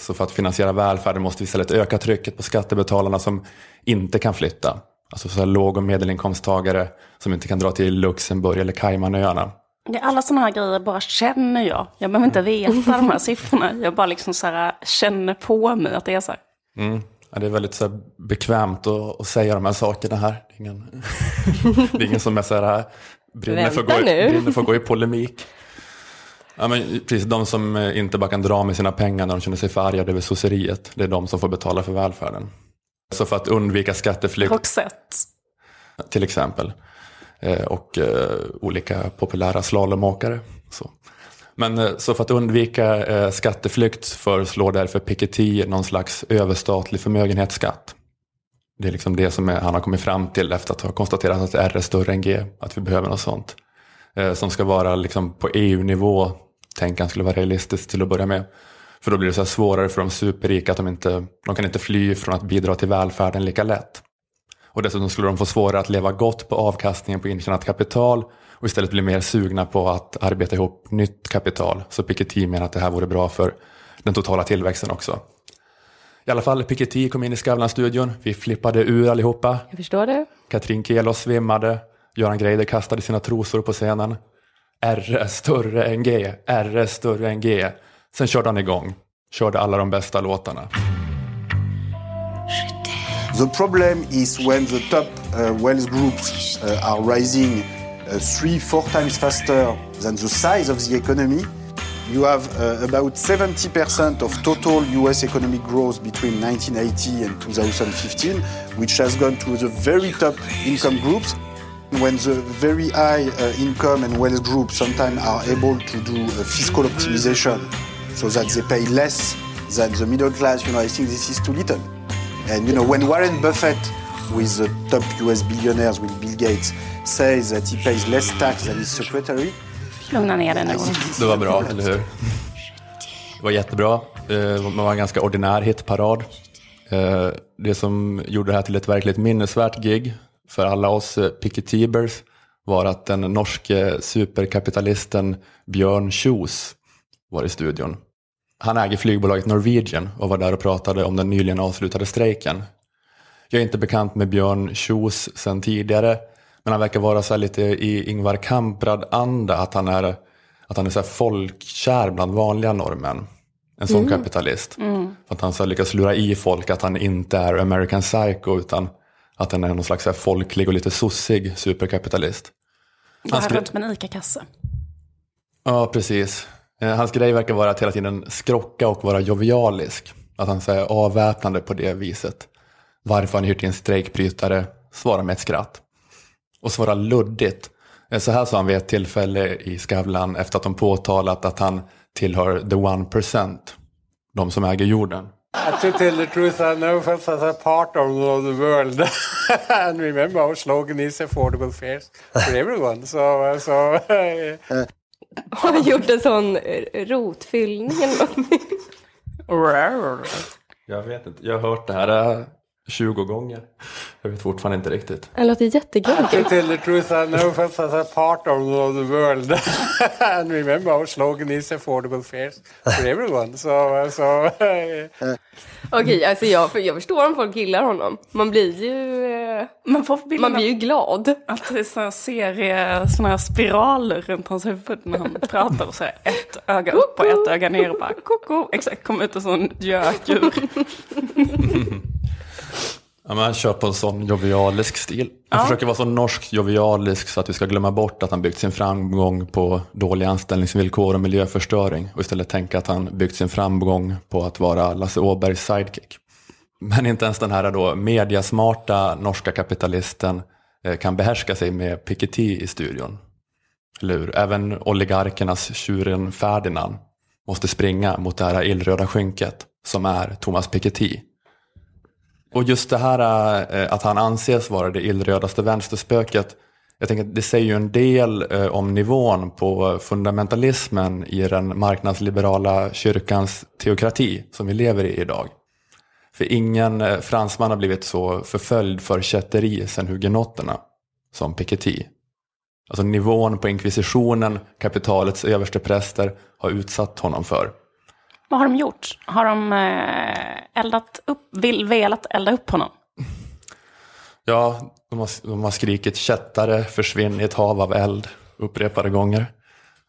Så för att finansiera välfärden måste vi istället öka trycket på skattebetalarna som inte kan flytta. Alltså så låg och medelinkomsttagare som inte kan dra till Luxemburg eller Caymanöarna. Det är alla sådana här grejer bara känner jag. Jag behöver inte veta de här siffrorna. Jag bara liksom så här känner på mig att det är så här. Mm. Ja, det är väldigt så här, bekvämt att, att säga de här sakerna här. Det är ingen, det är ingen som är så här, brinner, för gå, brinner för att gå i polemik. Ja, men precis, de som eh, inte bara kan dra med sina pengar när de känner sig förargade över sosseriet. Det är de som får betala för välfärden. Så för att undvika skatteflykt Roxette. till exempel. Eh, och eh, olika populära slalomåkare. Så. Men eh, så för att undvika skatteflykt föreslår därför Piketty någon slags överstatlig förmögenhetsskatt. Det är liksom det som han har kommit fram till efter att ha konstaterat att R är större än G, att vi behöver något sånt. Som ska vara liksom på EU-nivå, tänk han skulle vara realistiskt till att börja med. För då blir det så här svårare för de superrika att de inte, de kan inte fly från att bidra till välfärden lika lätt. Och dessutom skulle de få svårare att leva gott på avkastningen på intjänat kapital och istället bli mer sugna på att arbeta ihop nytt kapital. Så Piketty menar att det här vore bra för den totala tillväxten också. I alla fall, Piketty kom in i Skavlan-studion. Vi flippade ur allihopa. Jag förstår det. Katrin Kelos svimmade. Göran Greider kastade sina trosor på scenen. R är större än G. R är större än G. Sen körde han igång. Körde alla de bästa låtarna. The problem is when the top uh, wealth groups uh, are rising uh, three, four times faster than the size of the economy. You have uh, about 70% of total US economic growth between 1980 and 2015, which has gone to the very top income groups. When the very high uh, income and wealth groups sometimes are able to do uh, fiscal optimization so that they pay less than the middle class, you know, I think this is too little. And you know, when Warren Buffett, with the top US billionaires, with Bill Gates, says that he pays less tax than his secretary, Lugna ner dig nu. Det var bra, eller hur? Det var jättebra. Eh, Det var en ganska ordinär hitparad. Eh, Det som gjorde det här till ett verkligt minnesvärt gig för alla oss eh, Piketybers var att den norske superkapitalisten Björn Kjos var i studion. Han äger flygbolaget Norwegian och var där och pratade om den nyligen avslutade strejken. Jag är inte bekant med Björn Kjos sedan tidigare, men han verkar vara så lite i Ingvar Kamprad-anda, att han är, att han är så folkkär bland vanliga norrmän. En sån kapitalist. För att han så lyckas lura i folk att han inte är American Psycho, utan att han är någon slags så folklig och lite sossig superkapitalist. Går här skrev- runt med en ICA-kasse. Ja, precis. Eh, Hans grej verkar vara att hela tiden skrocka och vara jovialisk. Att han säger avväpnande på det viset. Varför har ni hyrt in strejkbrytare? Svara med ett skratt. Och svara luddigt. Eh, Så här sa han vid ett tillfälle i Skavlan efter att de påtalat att han tillhör the one percent. De som äger jorden. To tell the truth, I know us as a part of the world. and remember, our slogan is affordable fares for everyone. So, uh, so Har han gjort en sån eh, rotfyllning eller någonting? Jag vet inte, jag har hört det här eh, 20 gånger. Jag vet fortfarande inte riktigt. Han låter to jättegullig. tell the truth, I know as a part of the world. and remember, our slogan is affordable fares for everyone. So, uh, so Okej, alltså jag, för jag förstår om folk gillar honom. Man blir ju, eh, Man får man blir ju glad. att det är såna serie, såna här spiraler runt hans huvud när han pratar. Och så här, ett öga upp och ett öga ner och bara koko. Exakt, kom ut en sån gök ur. Ja, men han kör på en sån jovialisk stil. Han försöker vara så norsk jovialisk så att vi ska glömma bort att han byggt sin framgång på dåliga anställningsvillkor och miljöförstöring och istället tänka att han byggt sin framgång på att vara Lasse Åbergs sidekick. Men inte ens den här då mediasmarta norska kapitalisten eh, kan behärska sig med Piketty i studion. Eller hur? Även oligarkernas tjuren Ferdinand måste springa mot det här illröda skynket som är Thomas Piketty. Och just det här eh, att han anses vara det illrödaste vänsterspöket, jag tänker att det säger ju en del eh, om nivån på fundamentalismen i den marknadsliberala kyrkans teokrati som vi lever i idag. För ingen eh, fransman har blivit så förföljd för kätteri sedan hugenotterna som Piketty. Alltså nivån på inkvisitionen, kapitalets överstepräster, har utsatt honom för. Vad har de gjort? Har de eh, eldat upp, vill, velat elda upp honom? Ja, de har, de har skrikit kättare, försvinn i ett hav av eld upprepade gånger.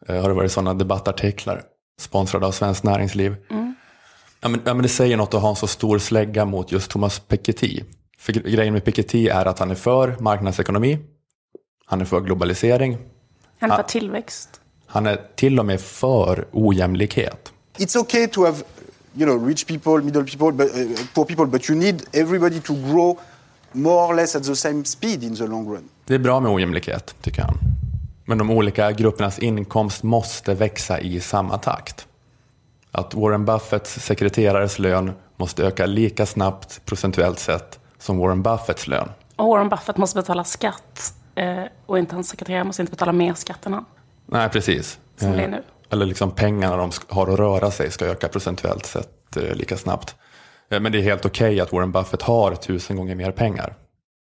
Eh, har det varit sådana debattartiklar sponsrade av Svenskt Näringsliv. Ja, men, ja, men det säger något att ha en så stor slägga mot just Thomas Piketty. För gre- grejen med Piketty är att han är för marknadsekonomi, han är för globalisering, Han är för Ah. tillväxt. han är till och med för ojämlikhet. It's okay to have, you know, rich people, middle people, but, uh, poor people, but you need everybody to grow more or less at the same speed in the long run. Det är bra med ojämlikhet, tycker han. Men de olika gruppernas inkomst måste växa i samma takt. Att Warren Buffetts sekreterares lön måste öka lika snabbt procentuellt sett som Warren Buffetts lön. Och Warren Buffett måste betala skatt. Eh, och inte hans sekreterare måste inte betala mer skatt än han. Nej, precis. Som det är Eh, nu. Eller liksom pengarna de har att röra sig ska öka procentuellt sett eh, lika snabbt. Eh, men det är helt okej att Warren Buffett har tusen gånger mer pengar.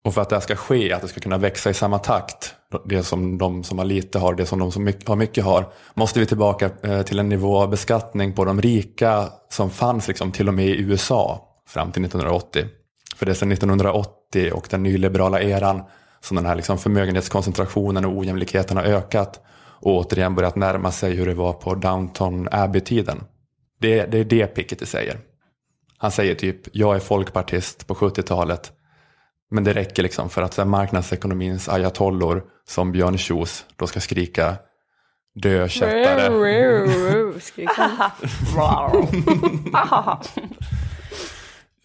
Och för att det här ska ske, att det ska kunna växa i samma takt, det som de som har lite har, det som de som mycket, har mycket har, måste vi tillbaka eh, till en nivå av beskattning på de rika som fanns liksom till och med i USA fram till 1980. För det är sedan 1980 och den nyliberala eran som den här liksom förmögenhetskoncentrationen och ojämlikheten har ökat och återigen börjat närma sig hur det var på Downton Abbey-tiden. Det, det är det Piketty säger. Han säger typ, jag är folkpartist på 70-talet, men det räcker liksom för att så här, marknadsekonomins ayatollor som Björn Kjos då ska skrika dö kättare.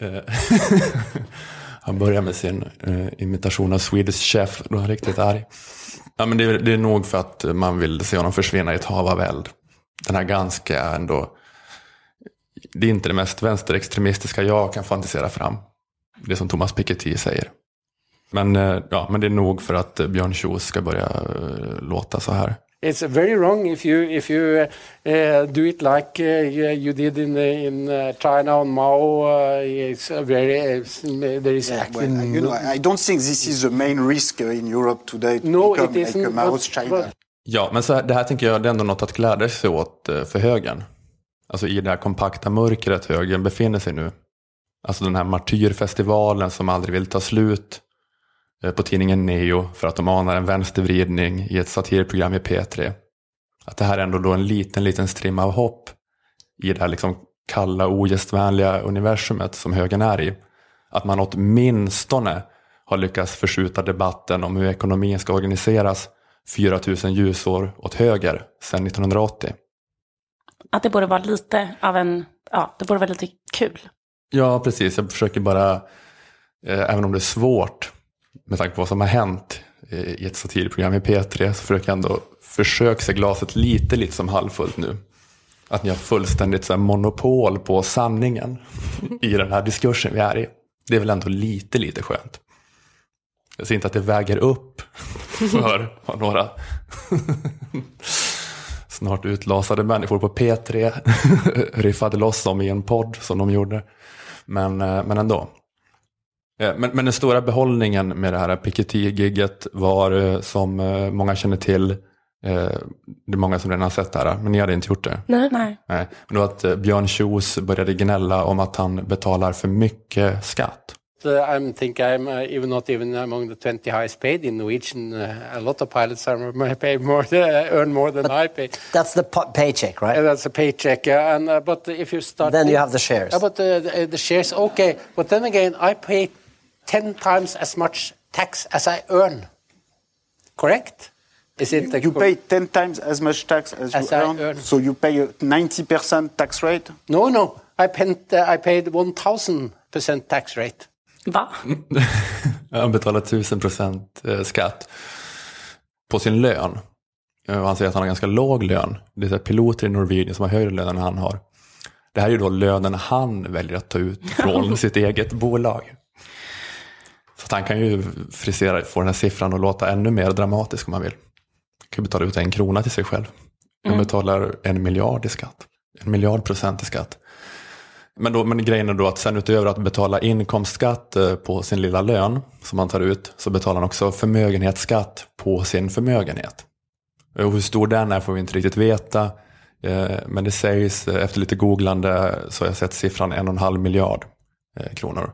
Han. Börjar med sin eh, imitation av Swedish Chef, då är han riktigt arg. Ja, men det, är- det är nog för att man vill se honom försvinna i ett hav av eld. Den här ganska ändå, det är inte det mest vänsterextremistiska jag kan fantisera fram. Det som Thomas Piketty säger. Men, eh, ja, men det är nog för att eh, Björn Kjos ska börja eh, låta så här. It's very wrong if you if you uh, do it like uh, you did in in uh, China on Mao. Uh, it's very there is Yeah, actually well, you know, I don't think this is the main risk in Europe today to No, become it like a isn't, Mao's but- China. but- Ja, men så här, det här tänker jag det är ändå något att glädja sig åt eh, för högern. Alltså i det här kompakta mörkret högern befinner sig nu. Alltså den här martyrfestivalen som aldrig vill ta slut. Eh, På tidningen Neo för att de anar en vänstervridning i ett satirprogram i P3. Att det här är ändå då en liten, liten strimma av hopp i det här liksom kalla, ogästvänliga universumet som högern är i. Att man åtminstone har lyckats förskjuta debatten om hur ekonomin ska organiseras 4000 ljusår åt höger sedan 1980. Att det borde vara lite av en, ja, det borde vara lite kul. Ja, precis. Jag försöker bara, eh, även om det är svårt med tanke på vad som har hänt i ett satirprogram i P3, så försöker jag ändå försöka se glaset lite, lite som halvfullt nu. att ni har fullständigt så här, monopol på sanningen i den här diskursen vi är i. Det är väl ändå lite, lite skönt. Jag ser inte att det väger upp för vad några snart utlasade människor på P3 riffade loss om i en podd som de gjorde. Men, eh, men ändå. Eh, Men, men den stora behållningen med det här Piketty-gigget var eh, som eh, många känner till, det är många som redan har sett det här, men ni hade inte gjort det. Nej. Nej. Nej, men det var att Björn Kjos började gnälla om att han betalar för mycket skatt. Uh, I think I'm uh, even not even among the 20 highest paid in Norwegian. Uh, a lot of pilots are paid more, uh, earn more than I pay. That's the paycheck, right? And that's a paycheck. Uh, and uh, but if you start, Then you have the shares. But uh, the, the shares, okay. But then again, I pay ten times as much tax as I earn. Correct? Is it? You pay 10 times as much tax as, As you earn, earn. so you pay a 90% tax rate? No, no. I paid. Uh, I paid one thousand percent tax rate. Va? Han betalar 1000 procent eh, skatt på sin lön. Eh, och Han säger att han har ganska låg lön. Det är så här piloter i Norwegian som har högre lön än han har. Det här är ju då lönen han väljer att ta ut från sitt eget bolag. Så han kan ju frisera, få den här siffran att låta ännu mer dramatisk om han vill. Han kan ju betala ut en krona till sig själv. Han betalar en miljard i skatt. En miljard procent i skatt. Men, då, men grejen är då att sen utöver att betala inkomstskatt eh, på sin lilla lön som man tar ut så betalar han också förmögenhetsskatt på sin förmögenhet. Och hur stor den är får vi inte riktigt veta. eh, Men det sägs, eh, efter lite googlande så har jag sett siffran en och en halv miljard kronor.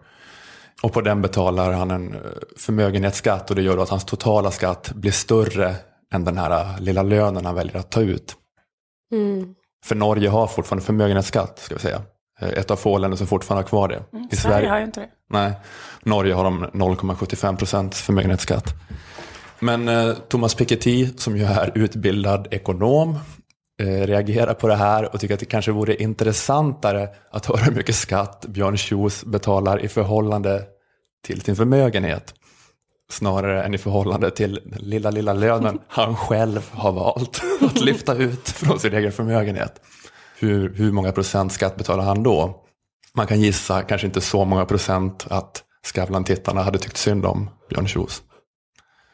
Och på den betalar han en eh, förmögenhetsskatt och det gör då att hans totala skatt blir större än den här eh, lilla lönen han väljer att ta ut. Mm. För Norge har fortfarande förmögenhetsskatt, ska vi säga. Eh, Ett av få länder som fortfarande har kvar det. Mm, Sverige har ju inte det. Nej, Norge har de 0,75 procent förmögenhetsskatt. Men eh, Thomas Piketty, som ju är utbildad ekonom, eh, reagerar på det här och tycker att det kanske vore intressantare att höra hur mycket skatt Björn Kjos betalar i förhållande till sin förmögenhet. Snarare än i förhållande till den lilla, lilla lönen han själv har valt att lyfta ut från sin egen förmögenhet. Hur, hur många procent skatt betalar han då? Man kan gissa, kanske inte så många procent, att Skavlan-tittarna hade tyckt synd om Björn Kjos.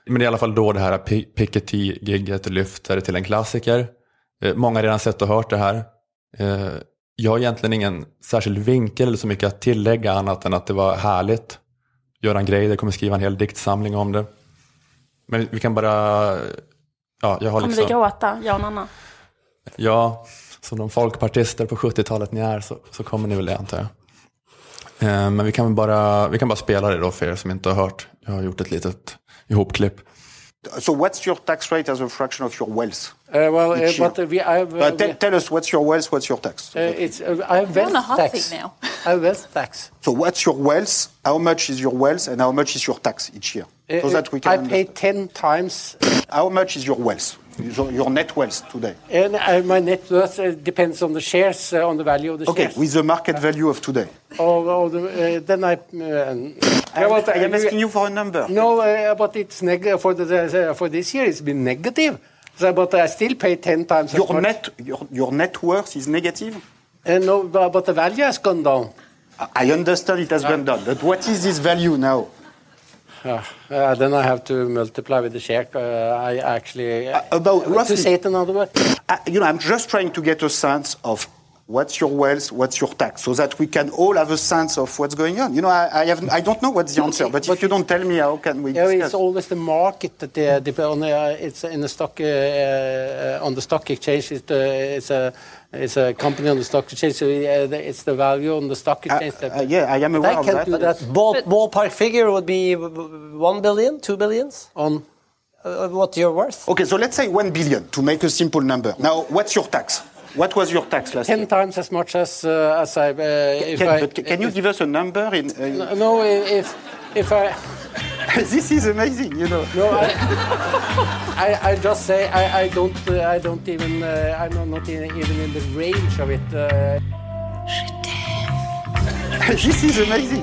Men det är i alla fall då det här Pi- Piketty-gigget lyfter till en klassiker. Eh, Många har redan sett och hört det här. Eh, Jag har egentligen ingen särskild vinkel eller så mycket att tillägga annat än att det var härligt. Göran Greider kommer skriva en hel diktsamling om det. Men vi kan bara... Ja, jag har Kommer liksom... vi gråta, jag och Nanna? Ja, som de folkpartister på 70-talet ni är så, så kommer ni väl det antar jag. Eh, Men vi kan, bara, vi kan bara spela det då för er som inte har hört. Jag har gjort ett litet ihopklipp. So what's your tax rate as a fraction of your wealth? Uh, well, uh, Each but uh, we, I have, te- tell us what's your wealth, what's your tax? uh, it's, uh, I have on a hot tax. seat now. I have wealth tax. So what's your wealth? How much is your wealth, and how much is your tax each year? Uh, So that we can I pay ten times, How much is your wealth? Your your net wealth today? and uh, my net worth uh, depends on the shares, uh, on the value of the shares. Okay, with the market value of today. Or, or the, uh, then I. Uh, yeah, but, I am asking you for a number. No, uh, but it's neg- for the, uh, for this year. It's been negative. So, but I still pay ten times as Your much. net, your, your net worth is negative? Uh, no, but, but the value has gone down. I understand it has gone down, but what is this value now? Uh, then I have to multiply with the share. Uh, I actually Uh, about to say it another way. Uh, you know, I'm just trying to get a sense of what's your wealth, what's your tax, so that we can all have a sense of what's going on. You know, I, I, have, I don't know what's the answer, but if you don't tell me, how can we Yeah, discuss? it's always the market that uh, depend on. Uh, it's in the stock uh, uh, on the stock exchange. It, uh, it's a it's a company on the stock exchange. So uh, it's the value on the stock Uh, exchange. that- uh, yeah, I am aware I of can't that. do that Ball, ballpark figure would be one billion, two billions. on. Uh, what you're worth? Okay, so let's say 1 billion to make a simple number. Now, what's your tax? What was your tax last Ten year? times as much as uh, as I. Uh, if Can, I but ca- can you give us a number? In, uh, No, if if I. this is amazing, you know. No, I, I, I just say I, I don't uh, I don't even uh, I'm not in, even in the range of it. Uh, this is amazing.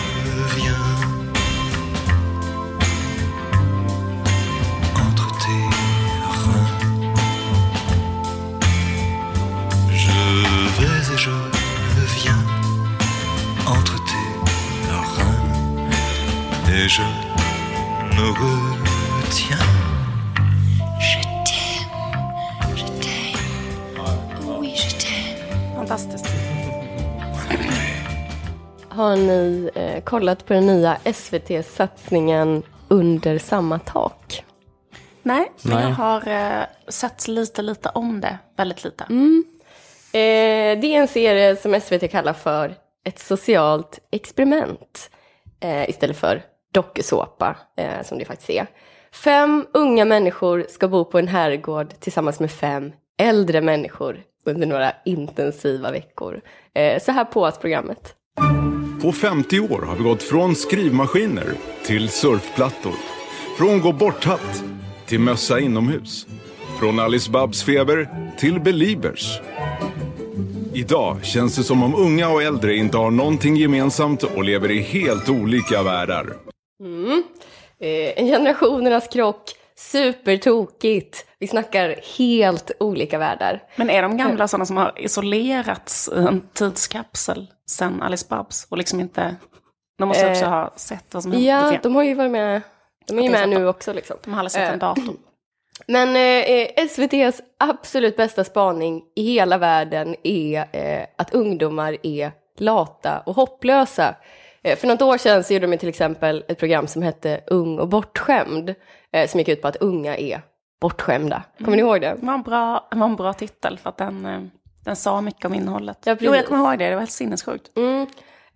Et je me retiens. Je t'aime, je t'aime, oui je t'aime. Fantastiskt. Har ni eh, kollat på den nya SVT-satsningen Under samma tak? Nej, men Nej. jag har eh, sett lite, lite om det. Väldigt lite. Eh, det är en serie som SVT kallar för ett socialt experiment eh, istället för dokusåpa, eh, som det faktiskt är. Fem unga människor ska bo på en herrgård tillsammans med fem äldre människor under några intensiva veckor. Eh, så här påas programmet. På 50 år har vi gått från skrivmaskiner till surfplattor. Från gå bort-hatt till mössa inomhus. Från Alice Babs feber till Beliebers. Idag känns det som om unga och äldre inte har någonting gemensamt och lever i helt olika världar. Mm. Eh, en generationernas krock, supertokigt. Vi snackar helt olika världar. Men är de gamla sådana som har isolerats i en tidskapsel sen Alice Babs och liksom inte... De måste också Eh, ha sett vad som hänt. Ja, de har ju varit med, de är ju med nu också liksom. De har aldrig sett en Eh, dator. Men eh, SVTs absolut bästa spaning i hela världen är eh, att ungdomar är lata och hopplösa. Eh, för något år sedan så gjorde de till exempel ett program som hette Ung och bortskämd, eh, som gick ut på att unga är bortskämda. Kommer ni ihåg det? Det var en bra, var en bra titel för att den, eh, den sa mycket om innehållet. Ja, jo, jag kommer ihåg det. Det var helt sinnessjukt. Mm.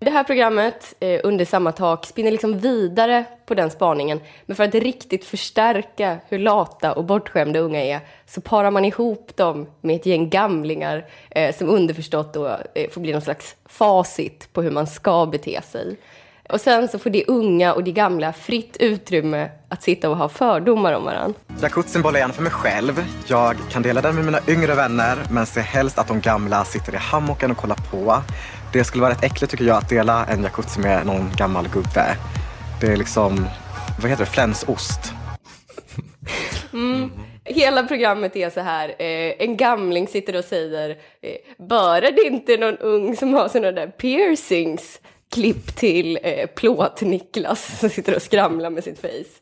Det här programmet, eh, Under samma tak, spinner liksom vidare på den spaningen. Men för att riktigt förstärka hur lata och bortskämda unga är så parar man ihop dem med ett gäng gamlingar eh, som underförstått då eh, får bli någon slags facit på hur man ska bete sig. Och sen så får de unga och de gamla fritt utrymme att sitta och ha fördomar om varandra. Jacuzzin bollar jag gärna för mig själv. Jag kan dela den med mina yngre vänner men ser helst att de gamla sitter i hammocken och kollar på. Det skulle vara rätt äckligt tycker jag att dela en jacuzzi med någon gammal gubbe. Det är liksom, vad heter det, flänsost. Mm. Hela programmet är så här, eh, en gamling sitter och säger, eh, bara det inte är någon ung som har sådana där piercings, klipp till eh, plåt-Niklas som sitter och skramlar med sitt face.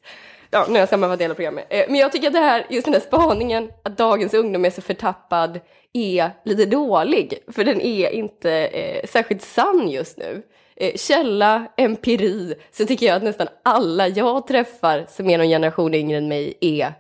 Ja, nu har jag sammanfattat hela programmet. Eh, men jag tycker att det här, just den här spaningen, att dagens ungdom är så förtappad, är lite dålig. För den är inte eh, särskilt sann just nu. Eh, källa, empiri, så tycker jag att nästan alla jag träffar som är någon generation yngre än mig är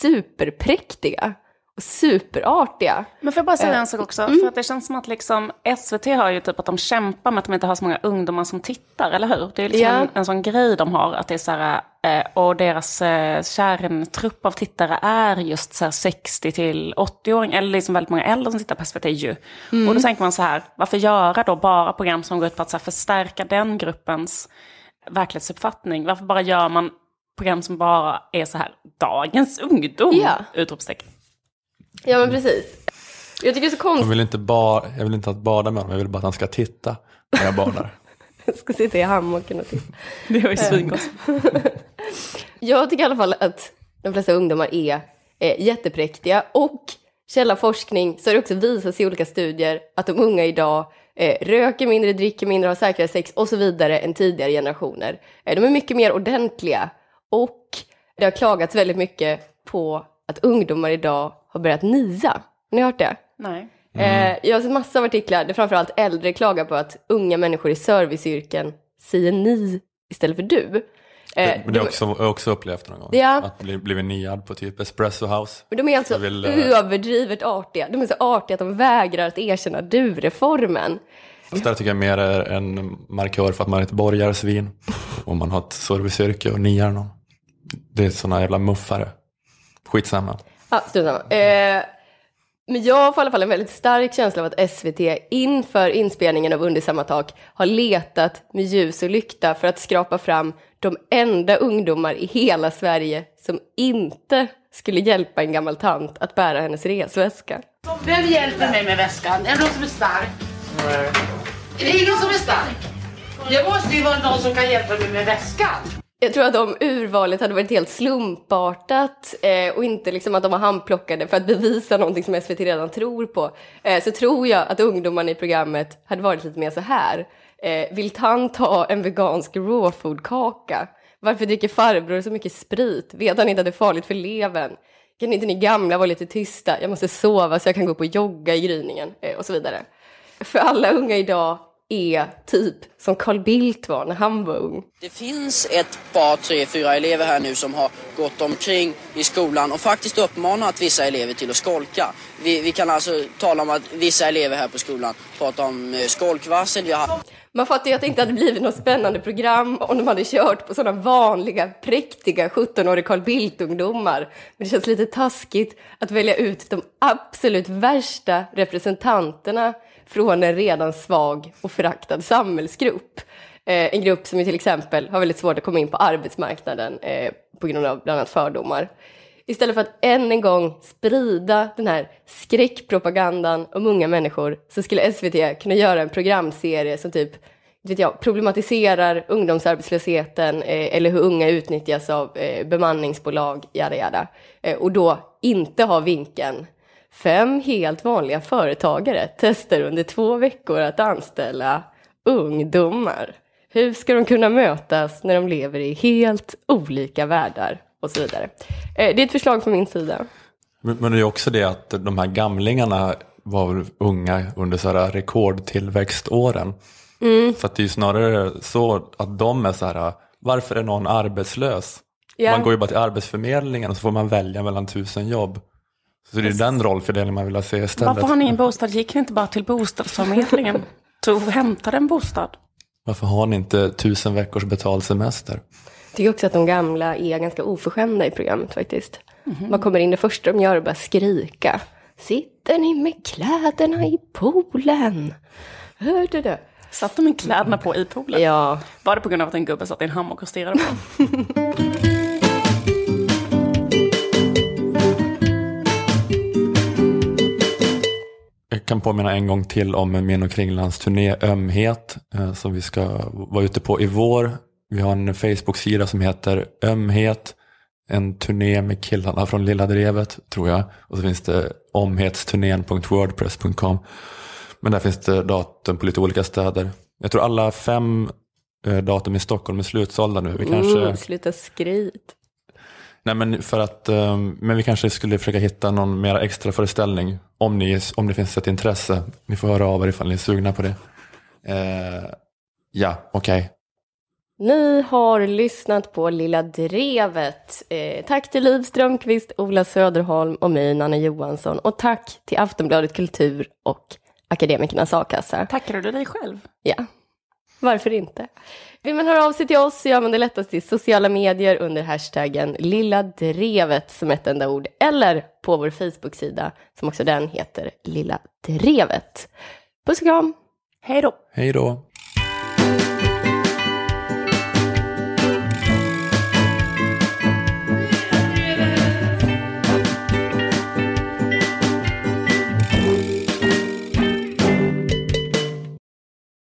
superpräktiga superartiga. Men får jag bara säga Eh, en sak också? mm. För att det känns som att liksom SVT har ju typ att de kämpar med att de inte har så många ungdomar som tittar, eller hur? Det är liksom Ja. en, en sån grej de har, att det är så här, eh, och deras eh, kärntrupp av tittare är just så här 60 till 80-åring, eller liksom väldigt många äldre som tittar på SVT ju. Mm. Och då tänker man så här, varför göra då bara program som går ut på att så här, förstärka den gruppens verklighetsuppfattning? Varför bara gör man program som bara är så här, dagens ungdom? Ja. Utropstecken. Ja men precis. Jag tycker det är så Jag konstigt vill inte, ba, jag vill inte att bada med honom, jag vill bara att han ska titta när jag badar. Jag ska sitta i hammocken och titta. Det var ju Eh. svingott. Jag tycker i alla fall att de flesta ungdomar är eh, jättepräktiga och källa forskning så har det också visat sig i olika studier att de unga idag eh, röker mindre, dricker mindre, har säkrare sex och så vidare än tidigare generationer. Eh, de är mycket mer ordentliga och det har klagats väldigt mycket på att ungdomar idag har börjat nia. Har ni hört det? Nej. Eh, jag har sett massor av artiklar där framförallt äldre klagar på att unga människor i serviceyrken säger ni istället för du. Eh, Men det har jag också, jag har också upplevt någon gång. Ja. Att bli, blivit niad på typ Espresso House. Men de är alltså vill, eh, överdrivet artiga. De är så artiga att de vägrar att erkänna du-reformen. Så där tycker jag mer är en markör för att man är ett borgarsvin. Om man har ett serviceyrke och niar någon. Det är sådana jävla muffare. Skitsamma. Ja, strunt samma. eh, Men jag får i alla fall en väldigt stark känsla av att SVT inför inspelningen av Under samma tak har letat med ljus och lykta för att skrapa fram de enda ungdomar i hela Sverige som inte skulle hjälpa en gammal tant att bära hennes resväska. Vem hjälper mig med väskan? Är det någon som är stark? Nej. Är det ingen som är stark? Det måste ju vara någon som kan hjälpa mig med väskan. Jag tror att om urvalet hade varit helt slumpartat eh, och inte liksom att de var handplockade för att bevisa någonting som SVT redan tror på, eh, så tror jag att ungdomarna i programmet hade varit lite mer så här. Eh, vill tant ha en vegansk rawfoodkaka? Varför dricker farbror så mycket sprit? Vet han inte att det är farligt för levern? Kan inte ni gamla vara lite tysta? Jag måste sova så jag kan gå upp och jogga i gryningen eh, och så vidare. För alla unga idag är typ som Carl Bildt var när han var ung. Det finns ett par, tre, fyra elever här nu som har gått omkring i skolan och faktiskt uppmanat vissa elever till att skolka. Vi, vi kan alltså tala om att vissa elever här på skolan pratar om eh, skolkvarsel. Vi har... Man fattar ju att det inte hade blivit något spännande program om de hade kört på sådana vanliga, präktiga 17-åriga Carl Bildt-ungdomar. Men det känns lite taskigt att välja ut de absolut värsta representanterna från en redan svag och föraktad samhällsgrupp. Eh, en grupp som till exempel har väldigt svårt att komma in på arbetsmarknaden eh, på grund av bland annat fördomar. Istället för att än en gång sprida den här skräckpropagandan om unga människor så skulle SVT kunna göra en programserie som typ vet jag, problematiserar ungdomsarbetslösheten eh, eller hur unga utnyttjas av eh, bemanningsbolag, yada yada, Eh, och då inte ha vinkeln Fem helt vanliga företagare testar under två veckor att anställa ungdomar. Hur ska de kunna mötas när de lever i helt olika världar och så vidare. Eh, det är ett förslag från min sida. Men, det är också det att de här gamlingarna var unga under så här rekordtillväxtåren. Mm. Så att det är ju snarare så att de är så här, varför är någon arbetslös? Ja. Man går ju bara till Arbetsförmedlingen och så får man välja mellan tusen jobb. Så det är den rollfördelningen man vill ha se istället. Varför har ni en bostad? Gick ni inte bara till bostadsförmedlingen? Tog och hämtade en bostad? Varför har ni inte tusen veckors betald semester? Jag tycker också att de gamla är ganska oförskämda i programmet faktiskt. Man kommer in, det första de gör är bara skrika. Sitter ni med kläderna i poolen? Hörde du? Satt de med kläderna på i poolen? Ja. Var det på grund av att en gubbe satt i en hammock och stirrade på? Jag kan påminna en gång till om min och Kringlands turné Ömhet eh, som vi ska vara ute på i vår. Vi har en Facebook-sida som heter Ömhet. En turné med killarna från Lilla Drevet tror jag. Och så finns det omhetsturnén.wordpress.com. Men där finns det datum på lite olika städer. Jag tror alla fem eh, datum i Stockholm är slutsålda nu. Vi kanske... Mm, sluta skryt. Nej, men, för att, eh, men vi kanske skulle försöka hitta någon mer extra föreställning om, ni, om det finns ett intresse. Ni får höra av er ifall ni är sugna på det. Eh, ja, okej. Ni har lyssnat på Lilla Drevet. Eh, tack till Liv Strömqvist, Ola Söderholm och mig, Nanna Johansson. Och tack till Aftonbladet Kultur och Akademikernas A-kassa. Tackar du dig själv? Ja, varför inte? Vill man höra av sig till oss så gör man det lättast i sociala medier under hashtaggen Lilla Drevet som ett enda ord. Eller på vår Facebook-sida som också den heter Lilla Drevet. Puss och kram! Hej då! Hej då!